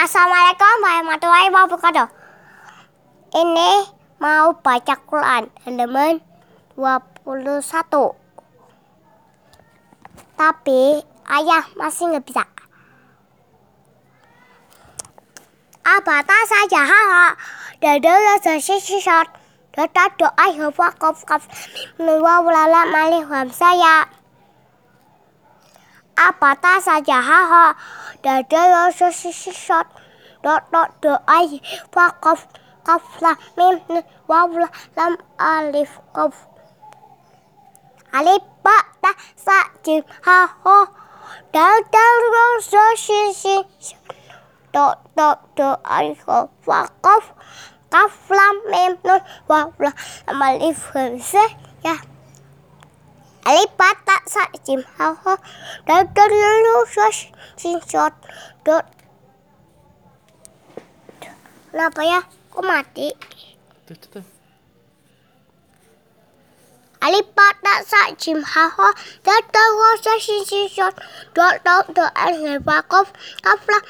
Assalamualaikum warahmatullahi wabarakatuh. Ini mau baca Quran halaman 21. Tapi ayah masih nggak bisa. Abata saja haha. Dada rasa sisat. Dada doa hawa kaf kaf. Menua ulala malih saya. Abata saja haha. Dada rasa sisat. Dada doa hawa kaf kaf lam mim waw lam alif kaf. Alif ba ta sa jim ha ho. Dada rasa sisat do do do alif wakaf kaf lam mim nun waw lam alif hamzah ya alif bata sa jim ha ho do do lu sos sin shot do Kenapa ya? Kok mati? Tuh, tuh, tuh. Alif bata sa jim ha ho do do sos sin sin shot do do do alif wakaf kaf lam